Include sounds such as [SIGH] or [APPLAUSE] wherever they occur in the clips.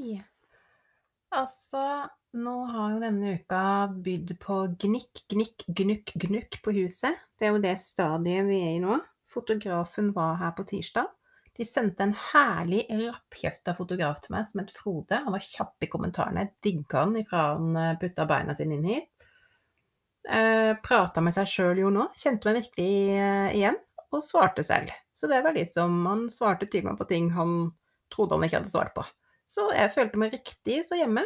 Hei! Altså, nå har jo denne uka bydd på gnikk, gnikk, gnukk, gnukk på huset. Det er jo det stadiet vi er i nå. Fotografen var her på tirsdag. De sendte en herlig rappkjefta fotograf til meg som het Frode. Han var kjapp i kommentarene. Jeg digga han ifra han eh, putta beina sine inn hit. Eh, Prata med seg sjøl jo nå. Kjente meg virkelig eh, igjen. Og svarte selv. Så det var liksom Han svarte til meg på ting han trodde han ikke hadde svart på. Så jeg følte meg riktig så hjemme.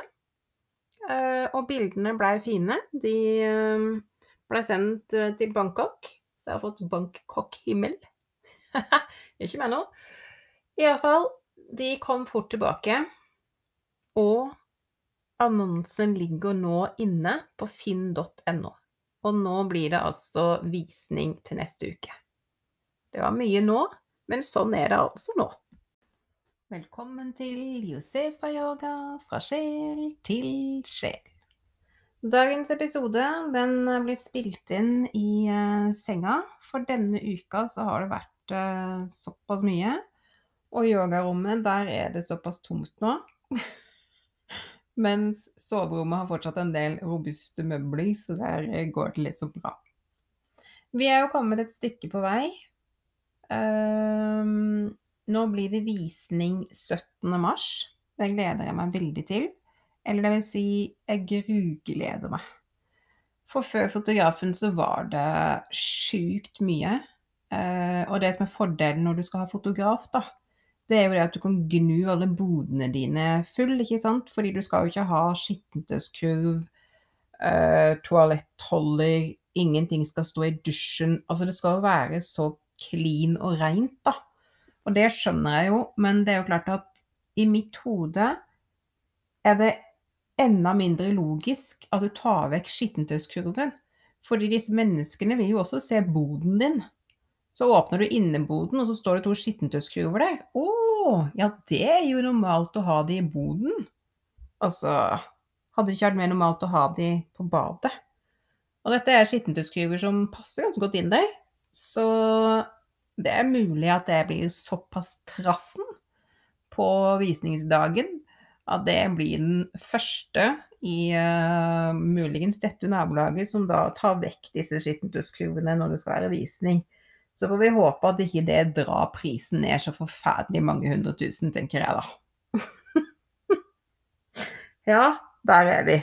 Eh, og bildene blei fine. De eh, blei sendt eh, til Bangkok, så jeg har fått Bangkok-himmel. [LAUGHS] ikke meg nå. Iallfall, de kom fort tilbake, og annonsen ligger nå inne på finn.no. Og nå blir det altså visning til neste uke. Det var mye nå, men sånn er det altså nå. Velkommen til Josefa-yoga fra sjel til sjel. Dagens episode den blir spilt inn i eh, senga, for denne uka så har det vært eh, såpass mye. Og yogarommet, der er det såpass tomt nå. [LAUGHS] Mens soverommet har fortsatt en del robuste møbler, så der går det litt så bra. Vi er jo kommet et stykke på vei. Ehm, nå blir det visning 17. mars. Det gleder jeg meg veldig til. Eller det vil si, jeg grugleder meg. For før fotografen så var det sjukt mye. Eh, og det som er fordelen når du skal ha fotograf, da, det er jo det at du kan gnu alle bodene dine full, ikke sant? Fordi du skal jo ikke ha skittentøyskurv, eh, toalettholder, ingenting skal stå i dusjen. Altså det skal jo være så clean og reint, da. Og det skjønner jeg jo, men det er jo klart at i mitt hode er det enda mindre logisk at du tar vekk skittentøyskurven. Fordi disse menneskene vil jo også se boden din. Så åpner du inneboden, og så står det to skittentøyskurver der. Å, ja, det er jo normalt å ha de i boden. Altså, hadde det ikke vært mer normalt å ha de på badet? Og dette er skittentøyskurver som passer ganske godt inn der. Så det er mulig at det blir såpass trassen på visningsdagen at det blir den første i uh, muligens dette nabolaget som da tar vekk disse skittentøyskurvene når det skal være visning. Så får vi håpe at ikke det drar prisen ned så forferdelig mange hundre tusen, tenker jeg da. [LAUGHS] ja, der er vi.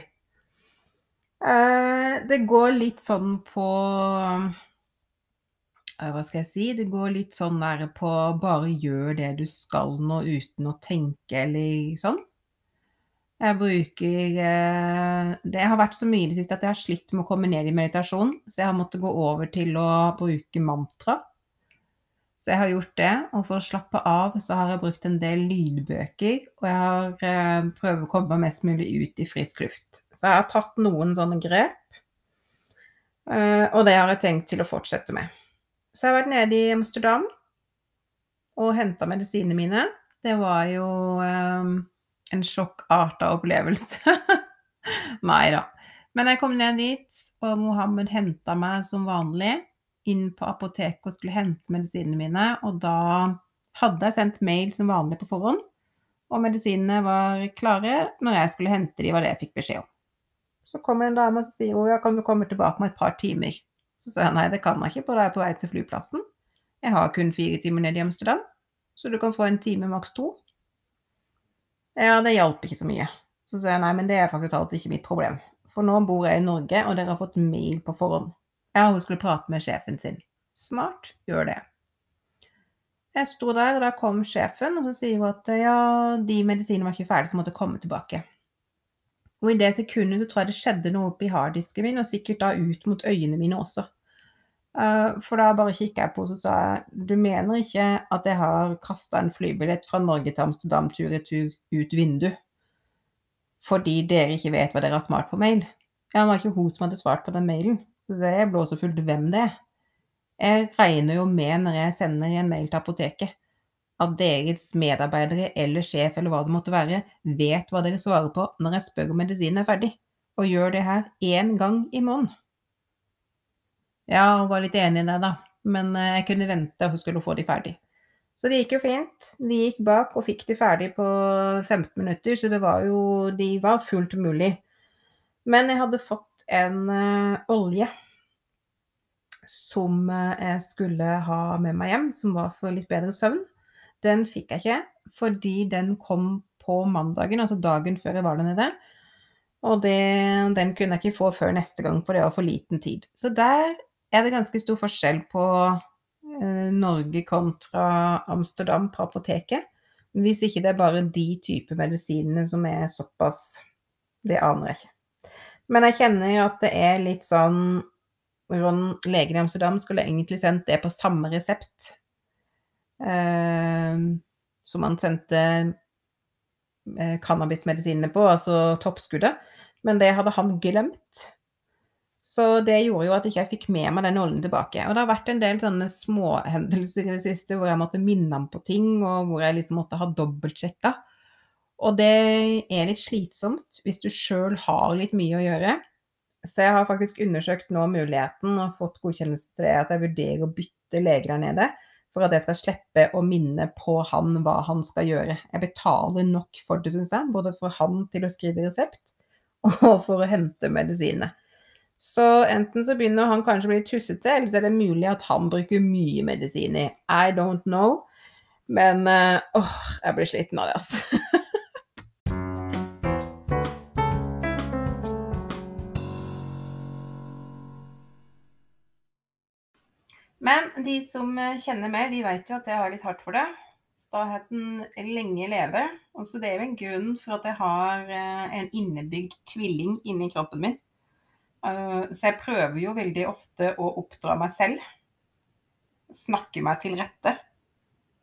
Uh, det går litt sånn på hva skal jeg si, det går litt sånn nære på bare gjør det du skal nå uten å tenke eller sånn. Jeg bruker eh, Det har vært så mye i det siste at jeg har slitt med å komme ned i meditasjon, så jeg har måttet gå over til å bruke mantra. Så jeg har gjort det, og for å slappe av så har jeg brukt en del lydbøker, og jeg har eh, prøvd å komme mest mulig ut i frisk luft. Så jeg har tatt noen sånne grep, eh, og det har jeg tenkt til å fortsette med. Så jeg har vært nede i Amsterdam og henta medisinene mine. Det var jo um, en sjokkarta opplevelse. [LAUGHS] Nei da. Men jeg kom ned dit, og Mohammed henta meg som vanlig inn på apoteket og skulle hente medisinene mine. Og da hadde jeg sendt mail som vanlig på forhånd, og medisinene var klare når jeg skulle hente de, var det jeg fikk beskjed om. Så kommer en dame og sier hun ja, kan du komme tilbake om et par timer. Så sa jeg nei, det kan jeg ikke, for da er jeg på vei til flyplassen. Jeg har kun fire timer ned i Amsterdam, så du kan få en time, maks to. Ja, det hjalp ikke så mye. Så sa jeg nei, men det er faktisk alt ikke mitt problem. For nå bor jeg i Norge, og dere har fått mail på forhånd. Ja, hun skulle prate med sjefen sin. Smart, gjør det. Jeg sto der, og da kom sjefen, og så sier hun at ja, de medisinene var ikke ferdige, så måtte jeg komme tilbake. Og i det sekundet så tror jeg det skjedde noe oppi harddisken min, og sikkert da ut mot øynene mine også. Uh, for da bare kikka jeg på og så sa du mener ikke at jeg har kasta en flybillett fra Norge til Amsterdam tur-retur ut vindu fordi dere ikke vet hva dere har smart på mail? Ja, det var ikke hun som hadde svart på den mailen. Så jeg blåsefullt hvem det er. Jeg regner jo med når jeg sender en mail til apoteket, at deres medarbeidere eller sjef eller hva det måtte være, vet hva dere svarer på når jeg spør om medisinen er ferdig, og gjør det her én gang i måneden. Ja, hun var litt enig i det, da, men eh, jeg kunne vente, og hun skulle få de ferdig. Så det gikk jo fint. De gikk bak og fikk de ferdig på 15 minutter, så det var jo De var fullt mulig. Men jeg hadde fått en uh, olje som uh, jeg skulle ha med meg hjem, som var for litt bedre søvn. Den fikk jeg ikke, fordi den kom på mandagen, altså dagen før jeg var der nede. Og det, den kunne jeg ikke få før neste gang, for det var for liten tid. Så der er det ganske stor forskjell på eh, Norge kontra Amsterdam på apoteket. Hvis ikke det er bare de type medisinene som er såpass Det aner jeg ikke. Men jeg kjenner at det er litt sånn Ron, legen i Amsterdam, skulle egentlig sendt det på samme resept som han sendte eh, cannabismedisinene på, altså toppskuddet. Men det hadde han glemt. Så det gjorde jo at ikke jeg fikk med meg den oljen tilbake. Og det har vært en del sånne småhendelser i det siste hvor jeg måtte minne ham på ting, og hvor jeg liksom måtte ha dobbeltsjekka. Og det er litt slitsomt hvis du sjøl har litt mye å gjøre. Så jeg har faktisk undersøkt nå muligheten og fått godkjennelse til det at jeg vurderer å bytte leger der nede for at jeg skal slippe å minne på han hva han skal gjøre. Jeg betaler nok for det, syns jeg, både for han til å skrive resept [LAUGHS] og for å hente medisiner. Så enten så begynner han kanskje å bli tussete, eller så er det mulig at han bruker mye medisiner. I don't know. Men eh, åh, jeg blir sliten av det, altså. [LAUGHS] Men de som kjenner meg, de vet jo at jeg har litt hardt for det. Staheten lenge leve. Altså det er jo en grunn for at jeg har eh, en innebygd tvilling inni kroppen min. Eh, så jeg prøver jo veldig ofte å oppdra meg selv. Snakke meg til rette.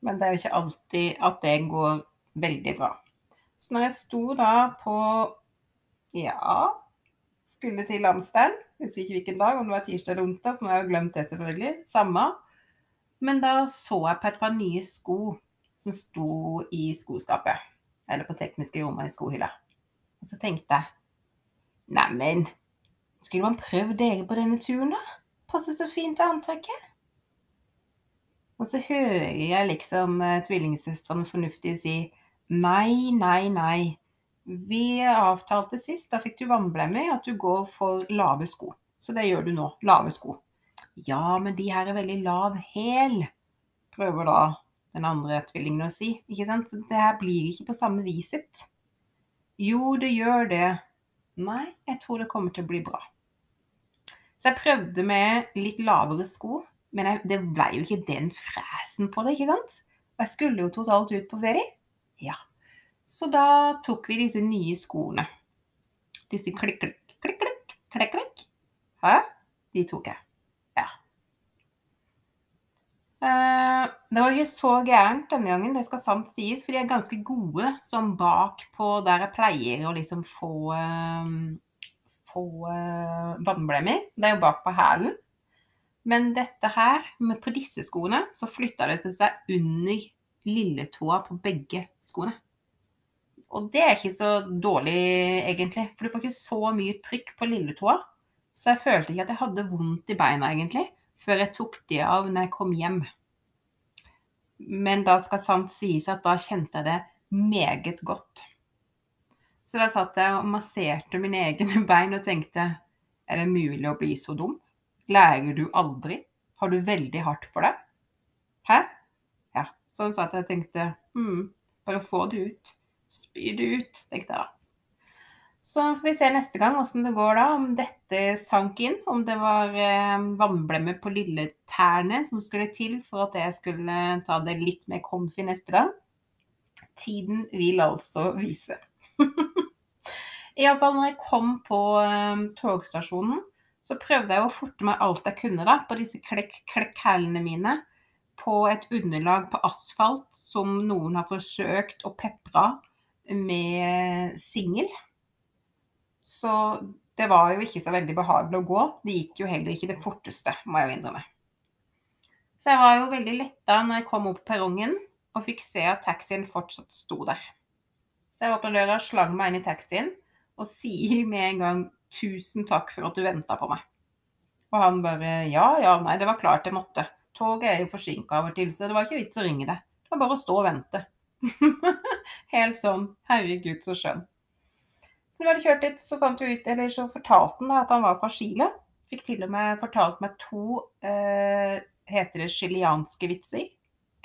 Men det er jo ikke alltid at det går veldig bra. Så når jeg sto da på ja, skulle til Amsterdam. Jeg husker ikke hvilken dag, om det var tirsdag eller onsdag, for nå har jeg glemt det selvfølgelig. Samme. Men da så jeg på et par nye sko som sto i skoskapet. Eller på tekniske rommet i skohylla. Og så tenkte jeg Neimen, skulle man prøvd dere på denne turen, da? Passer så fint til antrekket. Og så hører jeg liksom eh, tvillingsøstrene fornuftige si nei, nei, nei. Vi avtalte sist, da fikk du vannblemmer, at du går for lave sko. Så det gjør du nå. Lave sko. Ja, men de her er veldig lav hæl, prøver da den andre tvillingen å si. Ikke sant? Så det her blir ikke på samme viset. Jo, det gjør det. Nei, jeg tror det kommer til å bli bra. Så jeg prøvde med litt lavere sko, men jeg, det ble jo ikke den fresen på det, ikke sant? Og jeg skulle jo tross alt ut på ferie. Ja, så da tok vi disse nye skoene. Disse klikk, klikk, klikk, klikk, klikk, klikk. Hæ? De tok jeg. Ja. Eh, det var ikke så gærent denne gangen, det skal sant sies, for de er ganske gode sånn bak på der jeg pleier å liksom få, uh, få uh, vannblemmer. Det er jo bak på hælen. Men dette her, på disse skoene, så flytta det til seg under lilletåa på begge skoene. Og det er ikke så dårlig, egentlig. For du får ikke så mye trykk på lilletåa. Så jeg følte ikke at jeg hadde vondt i beina, egentlig, før jeg tok de av når jeg kom hjem. Men da skal sant sies at da kjente jeg det meget godt. Så da satt jeg og masserte mine egne [LAUGHS] bein og tenkte Er det mulig å bli så dum? Lærer du aldri? Har du veldig hardt for det? Hæ? Ja. Sånn satt jeg og tenkte Hm, bare få det ut. Spy det ut, tenkte jeg da. Så får vi se neste gang åssen det går da, om dette sank inn. Om det var eh, vannblemme på lilletærne som skulle til for at jeg skulle ta det litt mer comfy neste gang. Tiden vil altså vise. [LAUGHS] Iallfall når jeg kom på eh, togstasjonen, så prøvde jeg å forte meg alt jeg kunne da, på disse klekk-klekk-hælene mine. På et underlag på asfalt som noen har forsøkt å pepre av med singel. Så det var jo ikke så veldig behagelig å gå. Det gikk jo heller ikke det forteste, må jeg jo innrømme. Så jeg var jo veldig letta når jeg kom opp perrongen og fikk se at taxien fortsatt sto der. Så jeg åpna døra, slang meg inn i taxien og sier med en gang 'tusen takk for at du venta på meg'. Og han bare 'ja, ja, nei, det var klart jeg måtte'. Toget er jo forsinka av og til, så det var ikke vits å ringe deg. Det var bare å stå og vente. [LAUGHS] Helt sånn Herregud, så skjønn. Så når vi hadde kjørt dit, så fant vi ut, eller så fortalte han da at han var fra Chile. Fikk til og med fortalt meg to eh, Heter det chilianske vitser?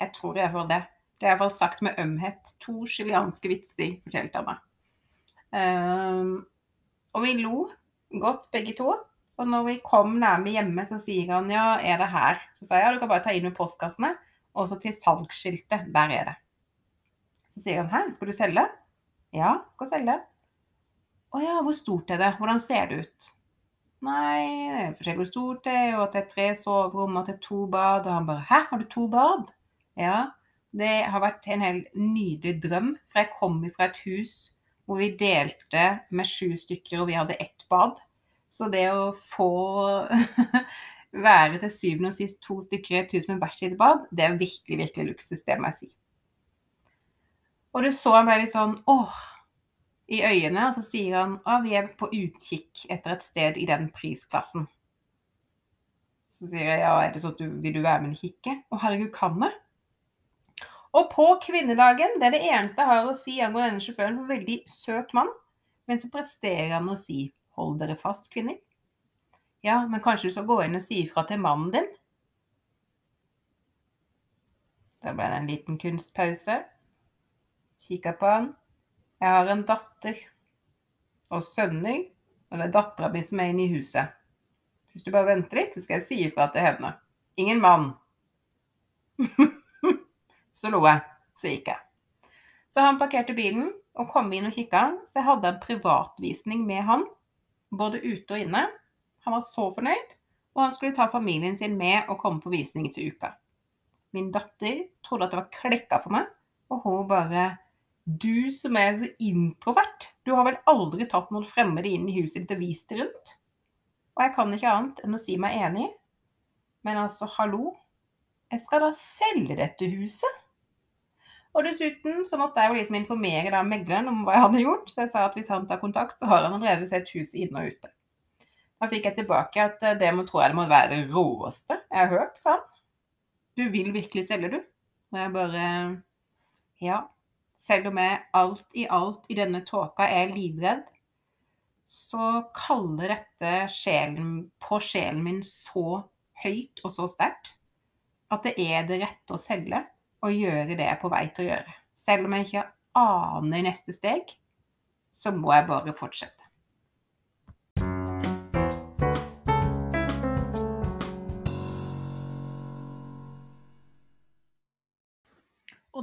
Jeg tror jeg hører det. Det er iallfall sagt med ømhet. To chilianske vitser, fortalte han meg. Um, og vi lo godt, begge to. Og når vi kom nærme hjemme, så sier han ja, er det her? Så sa jeg ja, du kan bare ta inn med postkassene. Og så til salgsskiltet. Der er det. Så sier han hæ, skal du selge? Ja, skal selge. Å ja, hvor stort er det? Hvordan ser det ut? Nei, det er forskjellig hvor stort det er, og at det er tre soverom, at det er to bad. Og han bare Hæ, har du to bad? Ja. Det har vært en helt nydelig drøm, for jeg kom fra et hus hvor vi delte med sju stykker, og vi hadde ett bad. Så det å få [LAUGHS] være til syvende og sist to stykker i et hus med hvert sitt bad, det er virkelig, virkelig luksus, det må jeg si. Og du så han ble litt sånn åh, i øynene, og så sier han at vi er på utkikk etter et sted i den prisklassen. Så sier jeg ja, er det sånn at du vil du være med og kikke? Å herregud, kan jeg? Og på kvinnedagen, det er det eneste jeg har å si angående denne sjåføren, en veldig søt mann, men så presterer han å si hold dere fast, kvinner. Ja, men kanskje du skal gå inn og si ifra til mannen din? Da ble det en liten kunstpause. Kikka på han. Jeg har en datter og sønner, og det er dattera mi som er inne i huset. Hvis du bare venter litt, så skal jeg si ifra til henne. Ingen mann. [LAUGHS] så lo jeg. Så gikk jeg. Så han parkerte bilen og kom inn og kikka, så jeg hadde en privatvisning med han, både ute og inne. Han var så fornøyd, og han skulle ta familien sin med og komme på visning til uka. Min datter trodde at det var klekka for meg, og hun bare du som er så introvert, du har vel aldri tatt noen fremmede inn i huset ditt og vist det rundt? Og jeg kan ikke annet enn å si meg enig. Men altså, hallo, jeg skal da selge dette huset? Og dessuten så måtte jeg jo liksom informere da megleren om hva jeg hadde gjort, så jeg sa at hvis han tar kontakt, så har han allerede sett huset inne og ute. Da fikk jeg tilbake at eh, det må tro jeg det må være det råeste jeg har hørt, sa han. Du vil virkelig selge, du? Og jeg bare Ja. Selv om jeg alt i alt i denne tåka er livredd, så kaller dette sjelen, på sjelen min så høyt og så sterkt at det er det rette å selge og gjøre det jeg er på vei til å gjøre. Selv om jeg ikke aner neste steg, så må jeg bare fortsette.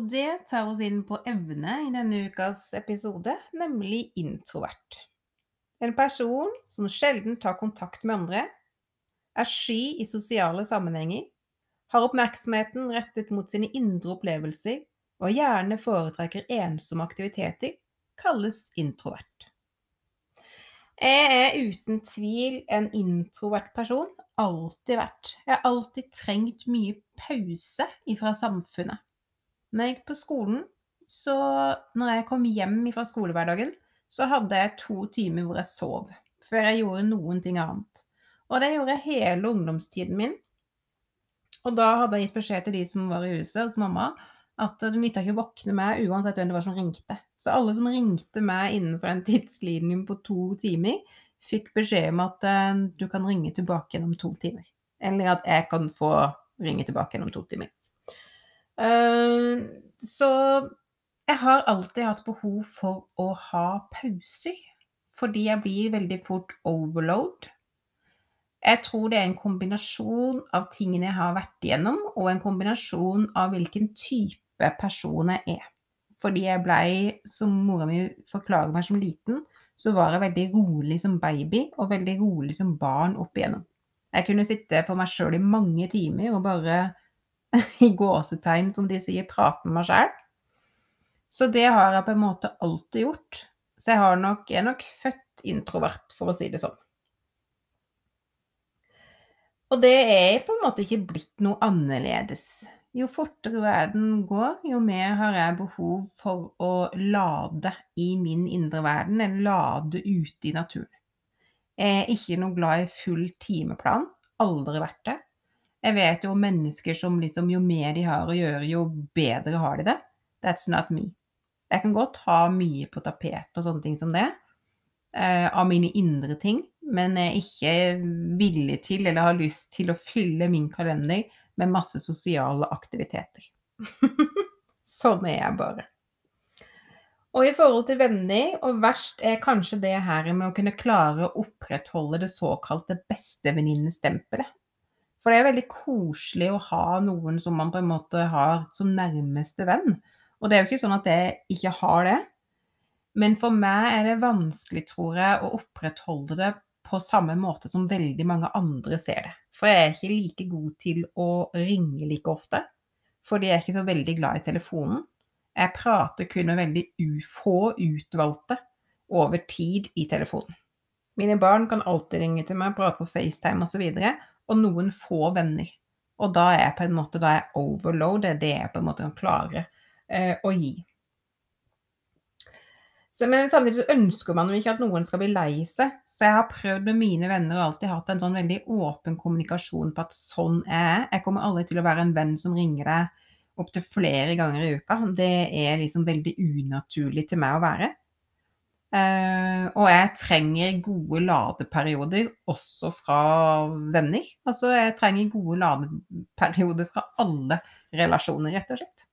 Og det tar oss inn på evne i denne ukas episode, nemlig introvert. En person som sjelden tar kontakt med andre, er sky i sosiale sammenhenger, har oppmerksomheten rettet mot sine indre opplevelser og gjerne foretrekker ensomme aktiviteter, kalles introvert. Jeg er uten tvil en introvert person. Alltid vært. Jeg har alltid trengt mye pause ifra samfunnet. Når jeg gikk på skolen, så når jeg kom hjem fra skolehverdagen, så hadde jeg to timer hvor jeg sov, før jeg gjorde noen ting annet. Og det gjorde jeg hele ungdomstiden min. Og da hadde jeg gitt beskjed til de som var i huset hos mamma, at det nytta ikke å våkne meg uansett hvem det var som ringte. Så alle som ringte meg innenfor den tidslinjen på to timer, fikk beskjed om at uh, du kan ringe tilbake gjennom to timer. Eller at jeg kan få ringe tilbake gjennom to timer. Uh, så jeg har alltid hatt behov for å ha pauser, fordi jeg blir veldig fort overload. Jeg tror det er en kombinasjon av tingene jeg har vært igjennom, og en kombinasjon av hvilken type person jeg er. Fordi jeg blei, som mora mi forklarer meg som liten, så var jeg veldig rolig som baby og veldig rolig som barn opp igjennom. Jeg kunne sitte for meg sjøl i mange timer og bare [LAUGHS] i gåsetegn, som de sier, prate med meg sjæl. Så det har jeg på en måte alltid gjort. Så jeg, nok, er nok født introvert, for å si det sånn. Og det er på en måte ikke blitt noe annerledes. Jo fortere verden går, jo mer har jeg behov for å lade i min indre verden, eller lade ute i naturen. Jeg er ikke noe glad i full timeplan. Aldri vært det. Jeg vet jo om mennesker som liksom jo mer de har å gjøre, jo bedre har de det. That's not me. Jeg kan godt ha mye på tapet og sånne ting som det, eh, av mine indre ting, men jeg er ikke villig til eller har lyst til å fylle min kalender med masse sosiale aktiviteter. [LAUGHS] sånn er jeg bare. Og i forhold til venner, og verst er kanskje det her med å kunne klare å opprettholde det såkalte bestevenninnestempelet. For det er veldig koselig å ha noen som man på en måte har som nærmeste venn. Og det er jo ikke sånn at jeg ikke har det. Men for meg er det vanskelig, tror jeg, å opprettholde det på samme måte som veldig mange andre ser det. For jeg er ikke like god til å ringe like ofte. Fordi jeg er ikke så veldig glad i telefonen. Jeg prater kun med veldig få utvalgte over tid i telefonen. Mine barn kan alltid ringe til meg, prate på FaceTime osv., og, så og noen få venner. Og da er jeg på en måte da er overload, det er det jeg på en måte kan klare eh, å gi. Så, men samtidig så ønsker man jo ikke at noen skal bli lei seg. Så jeg har prøvd med mine venner og alltid hatt en sånn veldig åpen kommunikasjon på at sånn er jeg. Jeg kommer aldri til å være en venn som ringer deg opptil flere ganger i uka. Det er liksom veldig unaturlig til meg å være. Uh, og jeg trenger gode ladeperioder også fra venner. Altså jeg trenger gode ladeperioder fra alle relasjoner, rett og slett.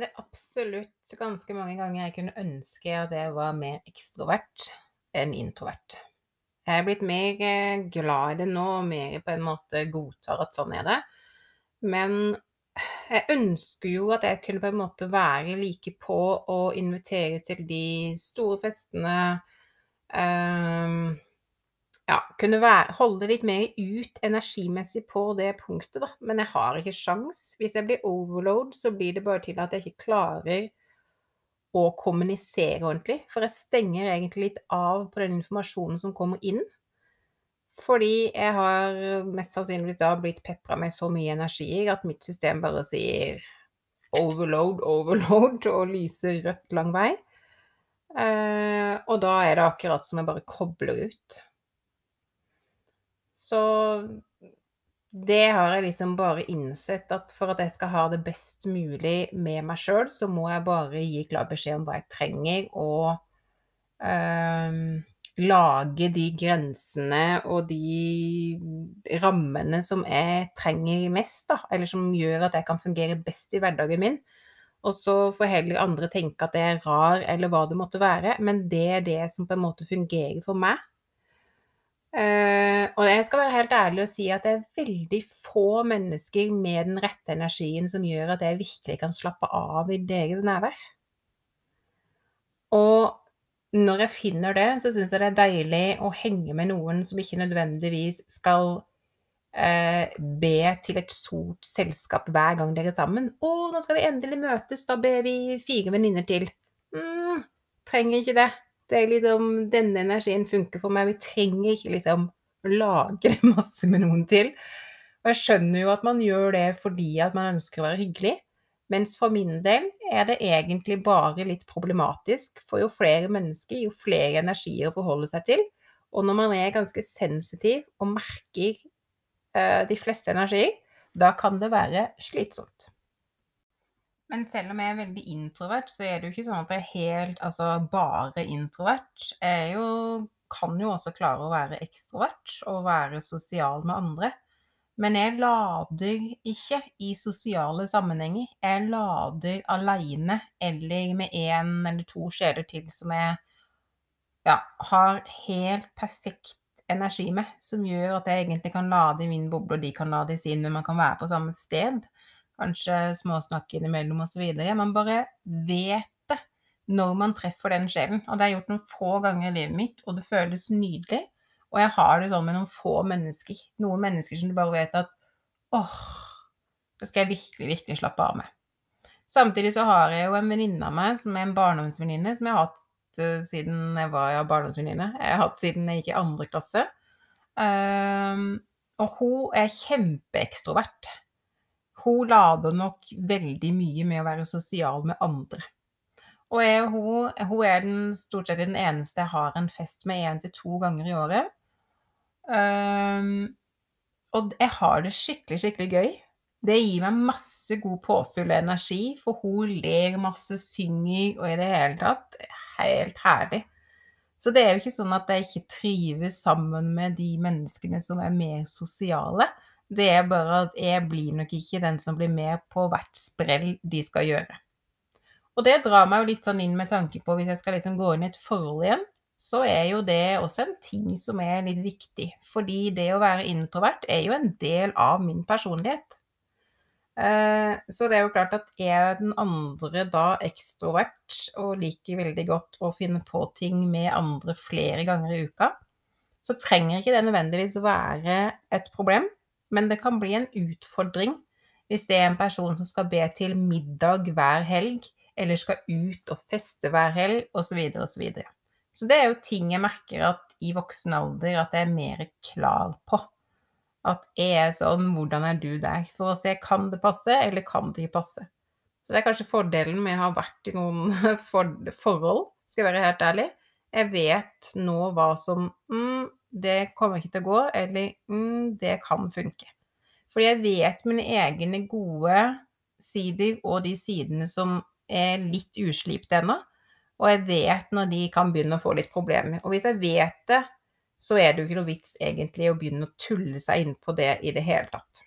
Det er absolutt ganske mange ganger jeg kunne ønske at jeg var mer ekstrovert enn introvert. Jeg er blitt mer eh, glad i det nå, og mer på en måte godtar at sånn er det. Men jeg ønsker jo at jeg kunne på en måte være like på og invitere til de store festene. Um, ja, kunne være, holde litt mer ut energimessig på det punktet, da. Men jeg har ikke sjans. Hvis jeg blir overload, så blir det bare til at jeg ikke klarer å kommunisere ordentlig. For jeg stenger egentlig litt av på den informasjonen som kommer inn. Fordi jeg har mest sannsynligvis da blitt pepra med så mye energi at mitt system bare sier overload, overload og lyser rødt lang vei. Eh, og da er det akkurat som jeg bare kobler ut. Så det har jeg liksom bare innsett at for at jeg skal ha det best mulig med meg sjøl, så må jeg bare gi klar beskjed om hva jeg trenger, og øh, lage de grensene og de rammene som jeg trenger mest, da, eller som gjør at jeg kan fungere best i hverdagen min. Og så får heller andre tenke at jeg er rar, eller hva det måtte være, men det er det som på en måte fungerer for meg. Uh, og jeg skal være helt ærlig og si at det er veldig få mennesker med den rette energien som gjør at jeg virkelig kan slappe av i deres nærvær. Og når jeg finner det, så syns jeg det er deilig å henge med noen som ikke nødvendigvis skal uh, be til et stort selskap hver gang dere er sammen. 'Å, nå skal vi endelig møtes, da ber vi fire venninner til.' mm, trenger ikke det. Det er liksom Denne energien funker for meg. Vi trenger ikke liksom lagre [LAUGHS] masse med noen til. Og jeg skjønner jo at man gjør det fordi at man ønsker å være hyggelig. Mens for min del er det egentlig bare litt problematisk, for jo flere mennesker, jo flere energier å forholde seg til. Og når man er ganske sensitiv og merker uh, de fleste energier, da kan det være slitsomt. Men selv om jeg er veldig introvert, så er det jo ikke sånn at jeg er helt altså bare introvert. Jeg jo, kan jo også klare å være ekstrovert og være sosial med andre. Men jeg lader ikke i sosiale sammenhenger. Jeg lader aleine eller med én eller to sjeler til som jeg ja, har helt perfekt energi med, som gjør at jeg egentlig kan lade i min boble, og de kan lade i sin, men man kan være på samme sted kanskje småsnakk innimellom osv. Man bare vet det når man treffer den sjelen. Og det har jeg gjort noen få ganger i livet mitt, og det føles nydelig. Og jeg har det sånn med noen få mennesker. Noen mennesker som du bare vet at åh, det skal jeg virkelig, virkelig slappe av med. Samtidig så har jeg jo en venninne av meg som er en barndomsvenninne, som jeg har hatt uh, siden jeg var ja, barndomsvenninne. Jeg har hatt siden jeg gikk i andre klasse. Um, og hun er kjempeekstrovert. Hun lader nok veldig mye med å være sosial med andre. Og jeg, hun, hun er den, stort sett den eneste jeg har en fest med én til to ganger i året. Um, og jeg har det skikkelig, skikkelig gøy. Det gir meg masse god påfyll og energi, for hun ler masse, synger og i det hele tatt helt herlig. Så det er jo ikke sånn at jeg ikke trives sammen med de menneskene som er mer sosiale. Det er bare at jeg blir nok ikke den som blir med på hvert sprell de skal gjøre. Og det drar meg jo litt sånn inn med tanke på hvis jeg skal liksom gå inn i et forhold igjen, så er jo det også en ting som er litt viktig. Fordi det å være introvert er jo en del av min personlighet. Eh, så det er jo klart at er den andre da ekstrovert og liker veldig godt å finne på ting med andre flere ganger i uka, så trenger ikke det nødvendigvis være et problem, men det kan bli en utfordring hvis det er en person som skal be til middag hver helg, eller skal ut og feste hver helg, osv., osv. Så, så, det er jo ting jeg merker at i voksen alder at jeg er mer klar på. At jeg er sånn Hvordan er du der? For å se kan det passe, eller kan det ikke passe. Så det er kanskje fordelen med å ha vært i noen [LAUGHS] for forhold, skal jeg være helt ærlig. Jeg vet nå hva som mm, det kommer ikke til å gå, eller mm, det kan funke. Fordi jeg vet mine egne gode sider og de sidene som er litt uslipte ennå. Og jeg vet når de kan begynne å få litt problemer. Og hvis jeg vet det så er det jo ikke noe vits egentlig å begynne å tulle seg inn på det i det hele tatt.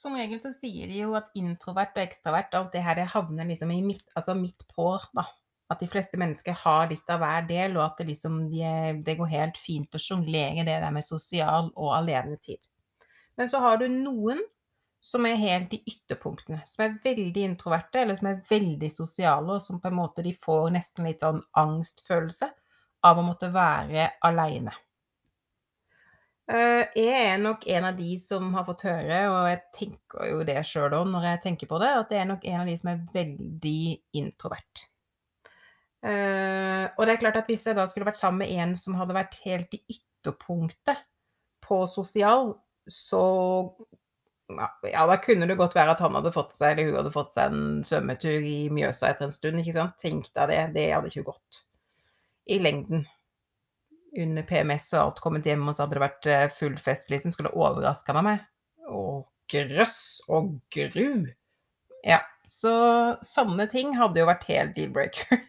Som regel så sier de jo at introvert og ekstravert, alt det her, det havner liksom midt, altså midt på, da. At de fleste mennesker har litt av hver del, og at det liksom de, det går helt fint å sjonglere det der med sosial og alenetid. Men så har du noen som er helt i ytterpunktene, som er veldig introverte, eller som er veldig sosiale, og som på en måte de får nesten litt sånn angstfølelse av å måtte være aleine. Eh, jeg er nok en av de som har fått høre, og jeg tenker jo det sjøl òg når jeg tenker på det, at jeg er nok en av de som er veldig introvert. Eh, og det er klart at hvis jeg da skulle vært sammen med en som hadde vært helt i ytterpunktet på sosial, så ja, da kunne det godt være at han hadde fått seg, eller hun hadde fått seg en svømmetur i Mjøsa etter en stund, ikke sant. Tenk deg det, det hadde ikke gått i lengden. Under PMS og alt kommet hjem, og så hadde det vært eh, full fest, liksom. Skulle overraska meg med. Å, grøss og gru. Ja, så sånne ting hadde jo vært helt deal-breaker. [LAUGHS]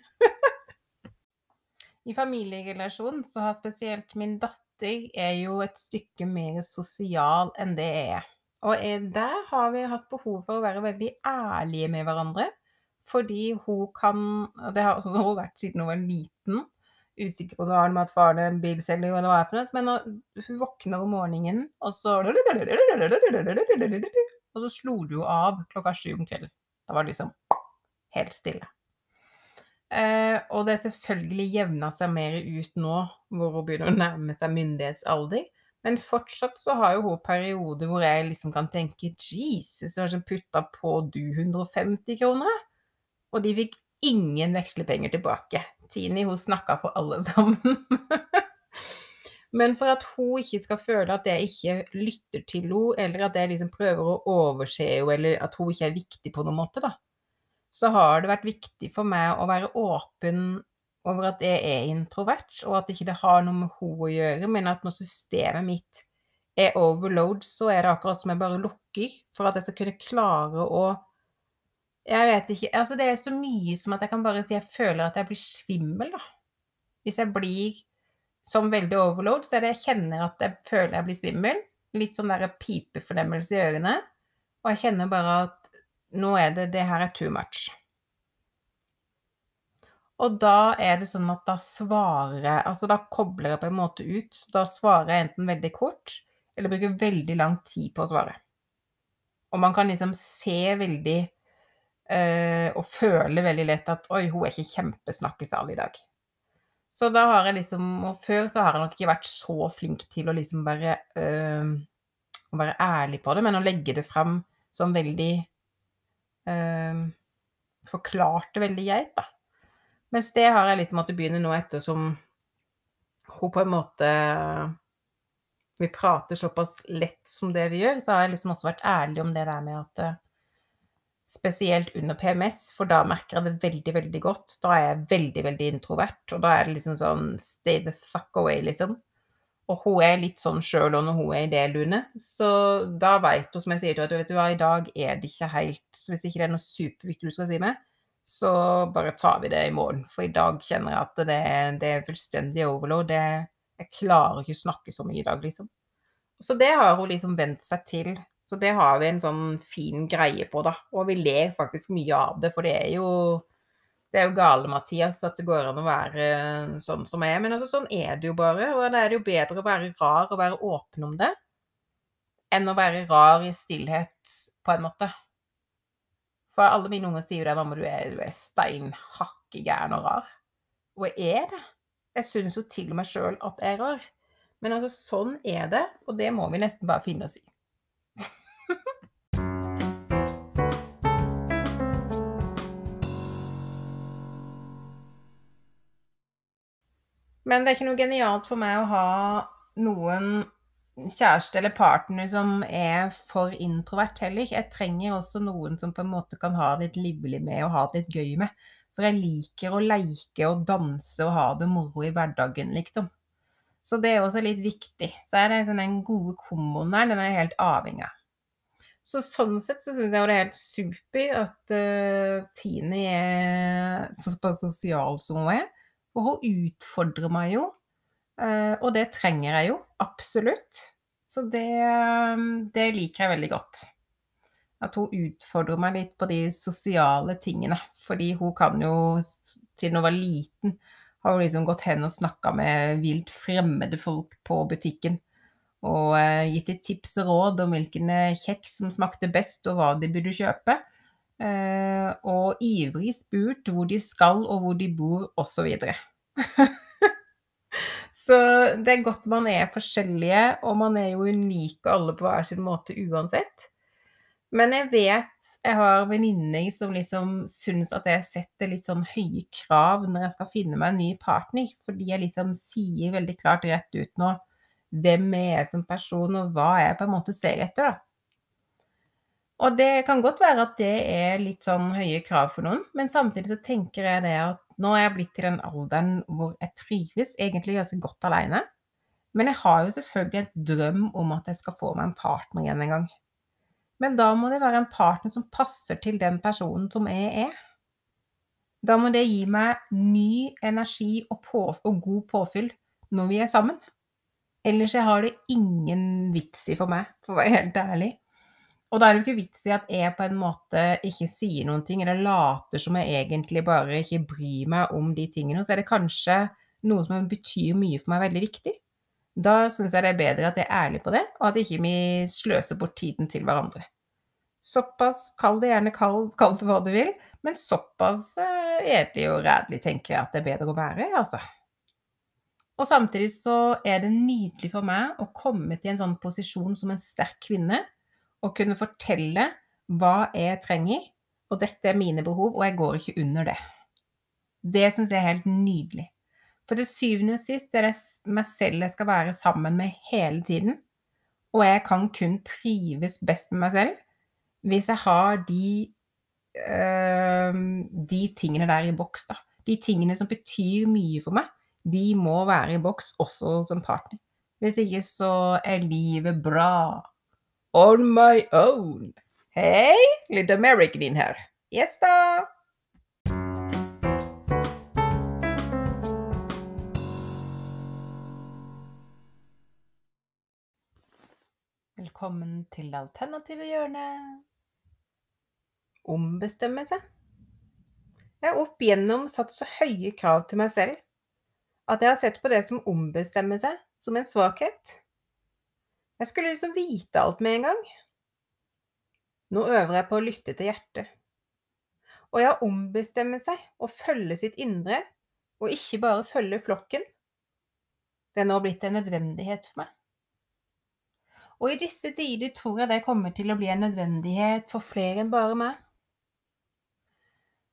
I familierelasjonen så har spesielt min datter er jo et stykke mer sosial enn det jeg er. Og der har vi hatt behov for å være veldig ærlige med hverandre. Fordi hun kan Det har hun vært siden hun var liten. Usikker på om det med at faren er en bilselger hva det er for noe. Men hun våkner om morgenen, og så Og så slo du jo av klokka sju om kvelden. Da var det liksom helt stille. Eh, og det er selvfølgelig jevna seg mer ut nå hvor hun begynner å nærme seg myndighetsalder. Men fortsatt så har jo hun perioder hvor jeg liksom kan tenke Jesus, hva som putta på du 150 kroner? Og de fikk ingen vekslepenger tilbake. Tini hun snakka for alle sammen. [LAUGHS] Men for at hun ikke skal føle at jeg ikke lytter til henne, eller at jeg liksom prøver å overse henne, eller at hun ikke er viktig på noen måte, da, så har det vært viktig for meg å være åpen over at jeg er introvert, og at ikke det har noe med henne å gjøre, men at når systemet mitt er overload, så er det akkurat som jeg bare lukker for at jeg skal kunne klare å Jeg vet ikke Altså, det er så mye som at jeg kan bare si jeg føler at jeg blir svimmel, da. Hvis jeg blir som veldig overload, så er det jeg kjenner at jeg føler jeg blir svimmel. Litt sånn der pipefornemmelse i ørene. Og jeg kjenner bare at nå er det Det her er too much. Og da er det sånn at da svarer jeg Altså da kobler jeg på en måte ut. Så da svarer jeg enten veldig kort, eller bruker veldig lang tid på å svare. Og man kan liksom se veldig og føle veldig lett at oi, hun er ikke kjempesnakkesalig i dag. Så da har jeg liksom Og før så har jeg nok ikke vært så flink til å liksom bare øh, Å være ærlig på det, men å legge det fram som veldig øh, Forklart veldig greit, da. Mens det har jeg liksom måttet begynne nå ettersom hun på en måte Vi prater såpass lett som det vi gjør, så har jeg liksom også vært ærlig om det der med at eh, Spesielt under PMS, for da merker jeg det veldig, veldig godt. Da er jeg veldig, veldig introvert, og da er det liksom sånn stay the fuck away, liksom. Og hun er litt sånn sjøl òg når hun er i det, Lune. Så da veit hun, som jeg sier til henne, vet du hva, i dag er det ikke helt Hvis ikke det er noe superviktig du skal si meg, så bare tar vi det i morgen. For i dag kjenner jeg at det, det er fullstendig overload. Det, jeg klarer ikke å snakke så mye i dag, liksom. Så det har hun liksom vent seg til. Så det har vi en sånn fin greie på, da. Og vi ler faktisk mye av det, for det er jo det er jo gale, Mathias, at det går an å være sånn som jeg er. Men altså, sånn er det jo bare. Og da er det jo bedre å være rar og være åpen om det, enn å være rar i stillhet, på en måte. For alle mine unger sier jo det, mamma, du er, du er steinhakke gæren og rar. Og jeg er det. Jeg syns jo til med sjøl at jeg er rar. Men altså, sånn er det, og det må vi nesten bare finne oss i. Men det er ikke noe genialt for meg å ha noen kjæreste eller partner som er for introvert heller. Jeg trenger også noen som på en måte kan ha det litt livlig med og ha det litt gøy med. For jeg liker å leike og danse og ha det moro i hverdagen, liksom. Så det er også litt viktig. Så er det sånn den gode komboen der, den er jeg helt avhengig av. Så sånn sett så syns jeg det er helt super at uh, Tine er såpass sosial som hun er. Og hun utfordrer meg jo, eh, og det trenger jeg jo absolutt. Så det, det liker jeg veldig godt. At hun utfordrer meg litt på de sosiale tingene. Fordi hun kan jo, siden hun var liten, har hun liksom gått hen og snakka med vilt fremmede folk på butikken. Og eh, gitt et tips og råd om hvilken kjeks som smakte best, og hva de burde kjøpe. Eh, og ivrig spurt hvor de skal og hvor de bor, osv. Så, [LAUGHS] så det er godt man er forskjellige, og man er jo unike alle på hver sin måte uansett. Men jeg vet jeg har venninner som liksom syns at jeg setter litt sånn høye krav når jeg skal finne meg en ny partner, fordi jeg liksom sier veldig klart rett ut nå hvem jeg er som person, og hva jeg på en måte ser etter, da. Og det kan godt være at det er litt sånn høye krav for noen, men samtidig så tenker jeg det at nå er jeg blitt til den alderen hvor jeg trives egentlig ganske godt aleine. Men jeg har jo selvfølgelig en drøm om at jeg skal få meg en partner igjen en gang. Men da må det være en partner som passer til den personen som jeg er. Da må det gi meg ny energi og, og god påfyll når vi er sammen. Ellers har det ingen vits i for meg, for å være helt ærlig. Og da er det jo ikke vits i at jeg på en måte ikke sier noen ting, eller later som jeg egentlig bare ikke bryr meg om de tingene. Så er det kanskje noe som betyr mye for meg, veldig viktig. Da syns jeg det er bedre at jeg er ærlig på det, og at ikke vi sløser bort tiden til hverandre. Såpass, kall det gjerne kall, kall for hva du vil, men såpass eh, edelig og redelig tenker jeg at det er bedre å være, altså. Og samtidig så er det nydelig for meg å komme til en sånn posisjon som en sterk kvinne, å kunne fortelle hva jeg trenger, og dette er mine behov, og jeg går ikke under det. Det syns jeg er helt nydelig. For til syvende og sist er det meg selv jeg skal være sammen med hele tiden. Og jeg kan kun trives best med meg selv hvis jeg har de, øh, de tingene der i boks, da. De tingene som betyr mye for meg, de må være i boks også som partner. Hvis ikke så er livet bra on my own. Hei, litt American inn her. Yes da! Velkommen til det alternative hjørnet. Ombestemme seg. Jeg har opp igjennom satt så høye krav til meg selv at jeg har sett på det som ombestemme seg som en svakhet. Jeg skulle liksom vite alt med en gang. Nå øver jeg på å lytte til hjertet. Og jeg har ombestemme seg og følge sitt indre, og ikke bare følge flokken. Det er nå blitt en nødvendighet for meg. Og i disse tider tror jeg det kommer til å bli en nødvendighet for flere enn bare meg.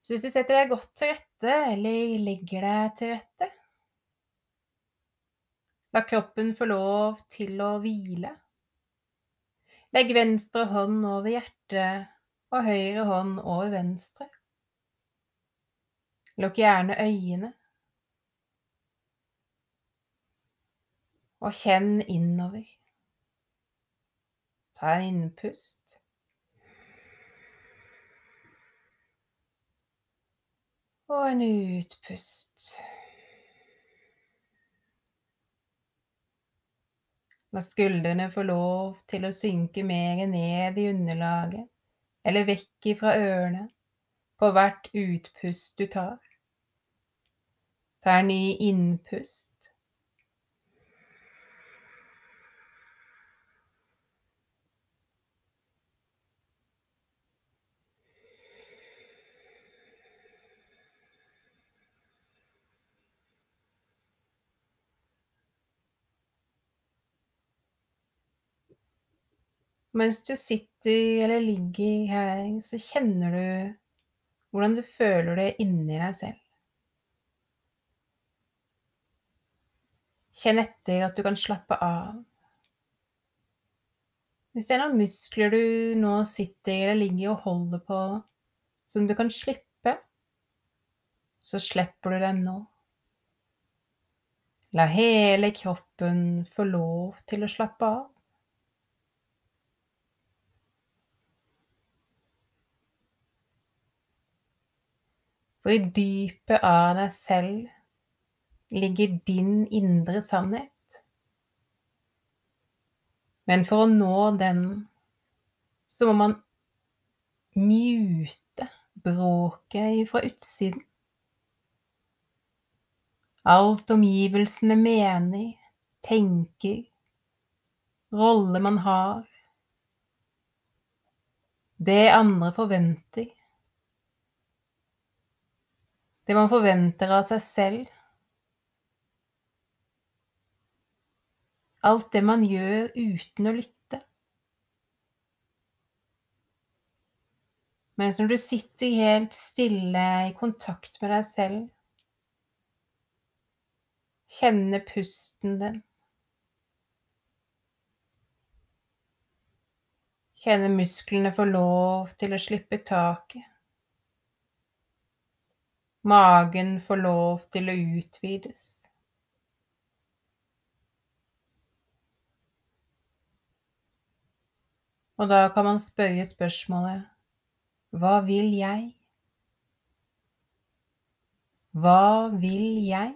Så hvis du setter deg godt til rette, eller legger deg til rette, La kroppen få lov til å hvile. Legg venstre hånd over hjertet og høyre hånd over venstre. Lukk gjerne øynene. Og kjenn innover. Ta en innpust. Og en utpust. La skuldrene få lov til å synke mer ned i underlaget, eller vekk ifra ørene, på hvert utpust du tar. Ta en ny innpust. Mens du sitter eller ligger her, så kjenner du hvordan du føler det inni deg selv. Kjenn etter at du kan slappe av. Hvis det er noen muskler du nå sitter eller ligger og holder på som du kan slippe, så slipper du dem nå. La hele kroppen få lov til å slappe av. For i dypet av deg selv ligger din indre sannhet. Men for å nå den, så må man mute bråket fra utsiden. Alt omgivelsene mener, tenker, rolle man har, det andre forventer, det man forventer av seg selv. Alt det man gjør uten å lytte. Mens når du sitter helt stille i kontakt med deg selv, kjenner pusten din. Kjenner musklene få lov til å slippe taket. Magen får lov til å utvides. Og da kan man spørre spørsmålet Hva vil jeg? Hva vil jeg?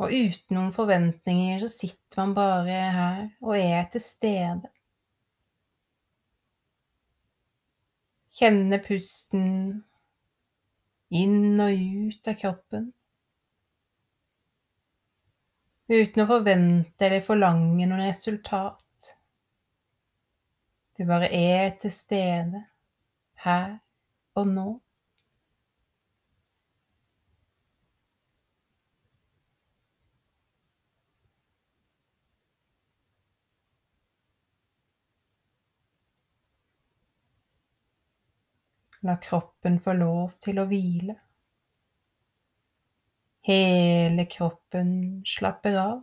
Og uten noen forventninger så sitter man bare her og er til stede. Kjenne pusten inn og ut av kroppen. Uten å forvente eller forlange noen resultat. Du bare er til stede her og nå. La kroppen få lov til å hvile. Hele kroppen slapper av.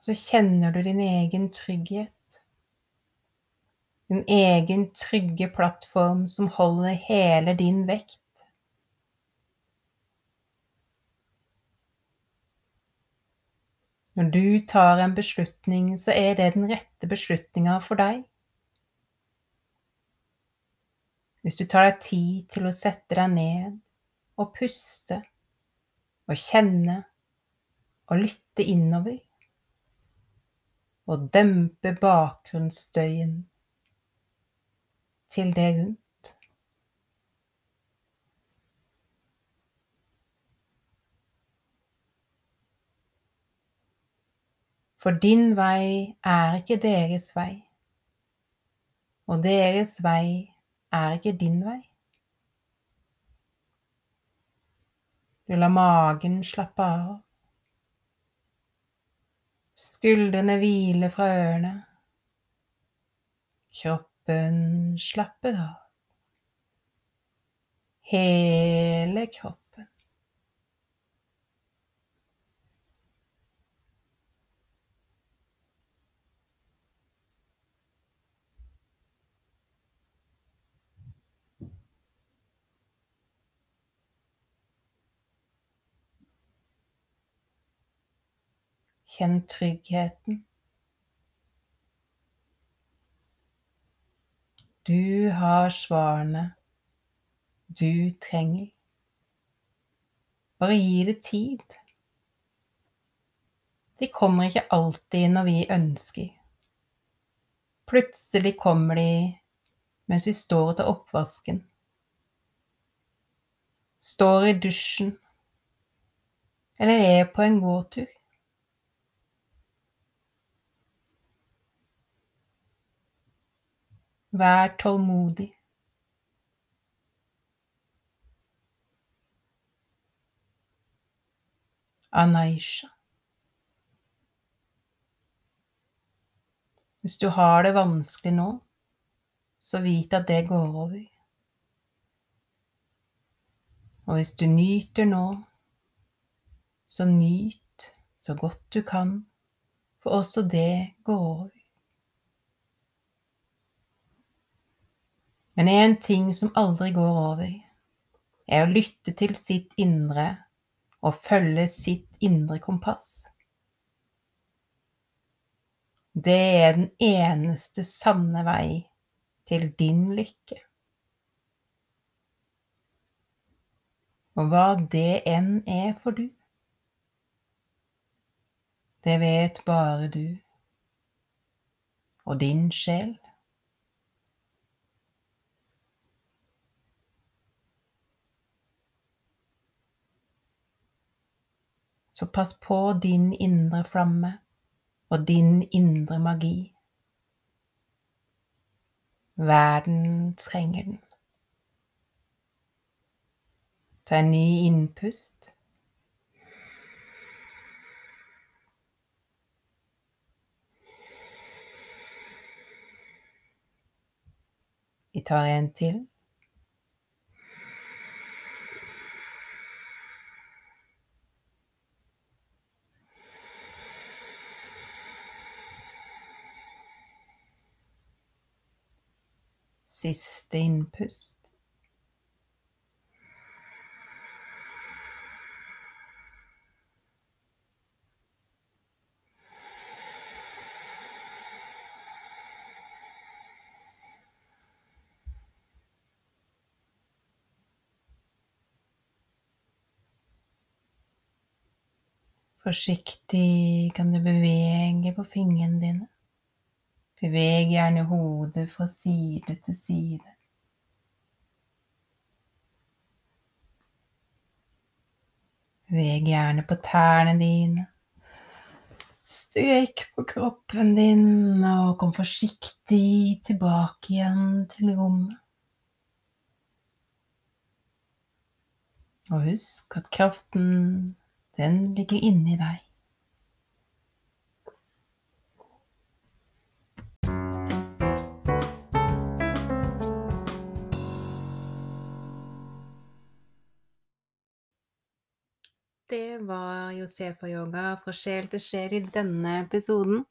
så kjenner du din egen trygghet. Din egen trygge plattform som holder hele din vekt. Når du tar en beslutning, så er det den rette beslutninga for deg. Hvis du tar deg tid til å sette deg ned og puste og kjenne og lytte innover og dempe bakgrunnsstøyen til det rundt. For din vei er ikke deres vei, og deres vei er ikke din vei. Du lar magen slappe av. Skuldrene hvile fra ørene. Kroppen slapper av. Hele kroppen. Kjenn tryggheten. Du har svarene du trenger. Bare gi det tid. De kommer ikke alltid når vi ønsker. Plutselig kommer de mens vi står og tar oppvasken, står i dusjen eller er på en gåtur. Vær tålmodig. Anaisha. Hvis du har det vanskelig nå, så vit at det går over. Og hvis du nyter nå, så nyt så godt du kan, for også det går over. Men én ting som aldri går over, er å lytte til sitt indre og følge sitt indre kompass. Det er den eneste sanne vei til din lykke. Og hva det enn er for du, det vet bare du og din sjel. Så pass på din indre flamme og din indre magi. Verden trenger den. Ta en ny innpust. Vi tar en til. Siste innpust. Forsiktig kan du bevege på fingrene dine. Beveg gjerne hodet fra side til side. Beveg gjerne på tærne dine. Strekk på kroppen din, og kom forsiktig tilbake igjen til rommet. Og husk at kraften, den ligger inni deg. Det var Josefa-yoga fra sjel til sjel i denne episoden.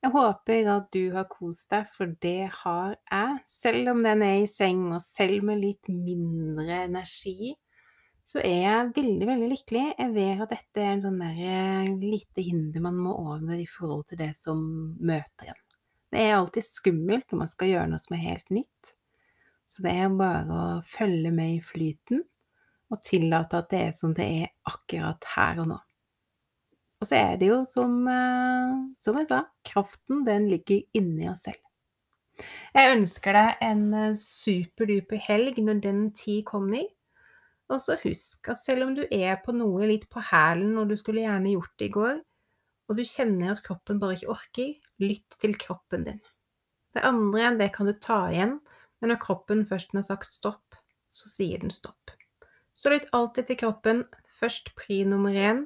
Jeg håper at du har kost deg, for det har jeg. Selv om den er i seng, og selv med litt mindre energi, så er jeg veldig, veldig lykkelig. Jeg vet at dette er en sånn der lite hinder man må over i forhold til det som møter en. Det er alltid skummelt når man skal gjøre noe som er helt nytt. Så det er bare å følge med i flyten og tillate at det er som det er akkurat her og nå. Og så er det jo som, som jeg sa, kraften den ligger inni oss selv. Jeg ønsker deg en superduper helg når den tid kommer. Og så husk at selv om du er på noe litt på hælen, og du skulle gjerne gjort det i går, og du kjenner at kroppen bare ikke orker, lytt til kroppen din. Det andre, det kan du ta igjen Men når kroppen først har sagt stopp, så sier den stopp. Så lytt alltid til kroppen. Først pri nummer én,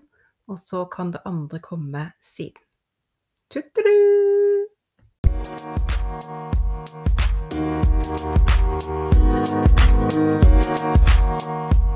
og så kan det andre komme siden. Tuttelu! Thank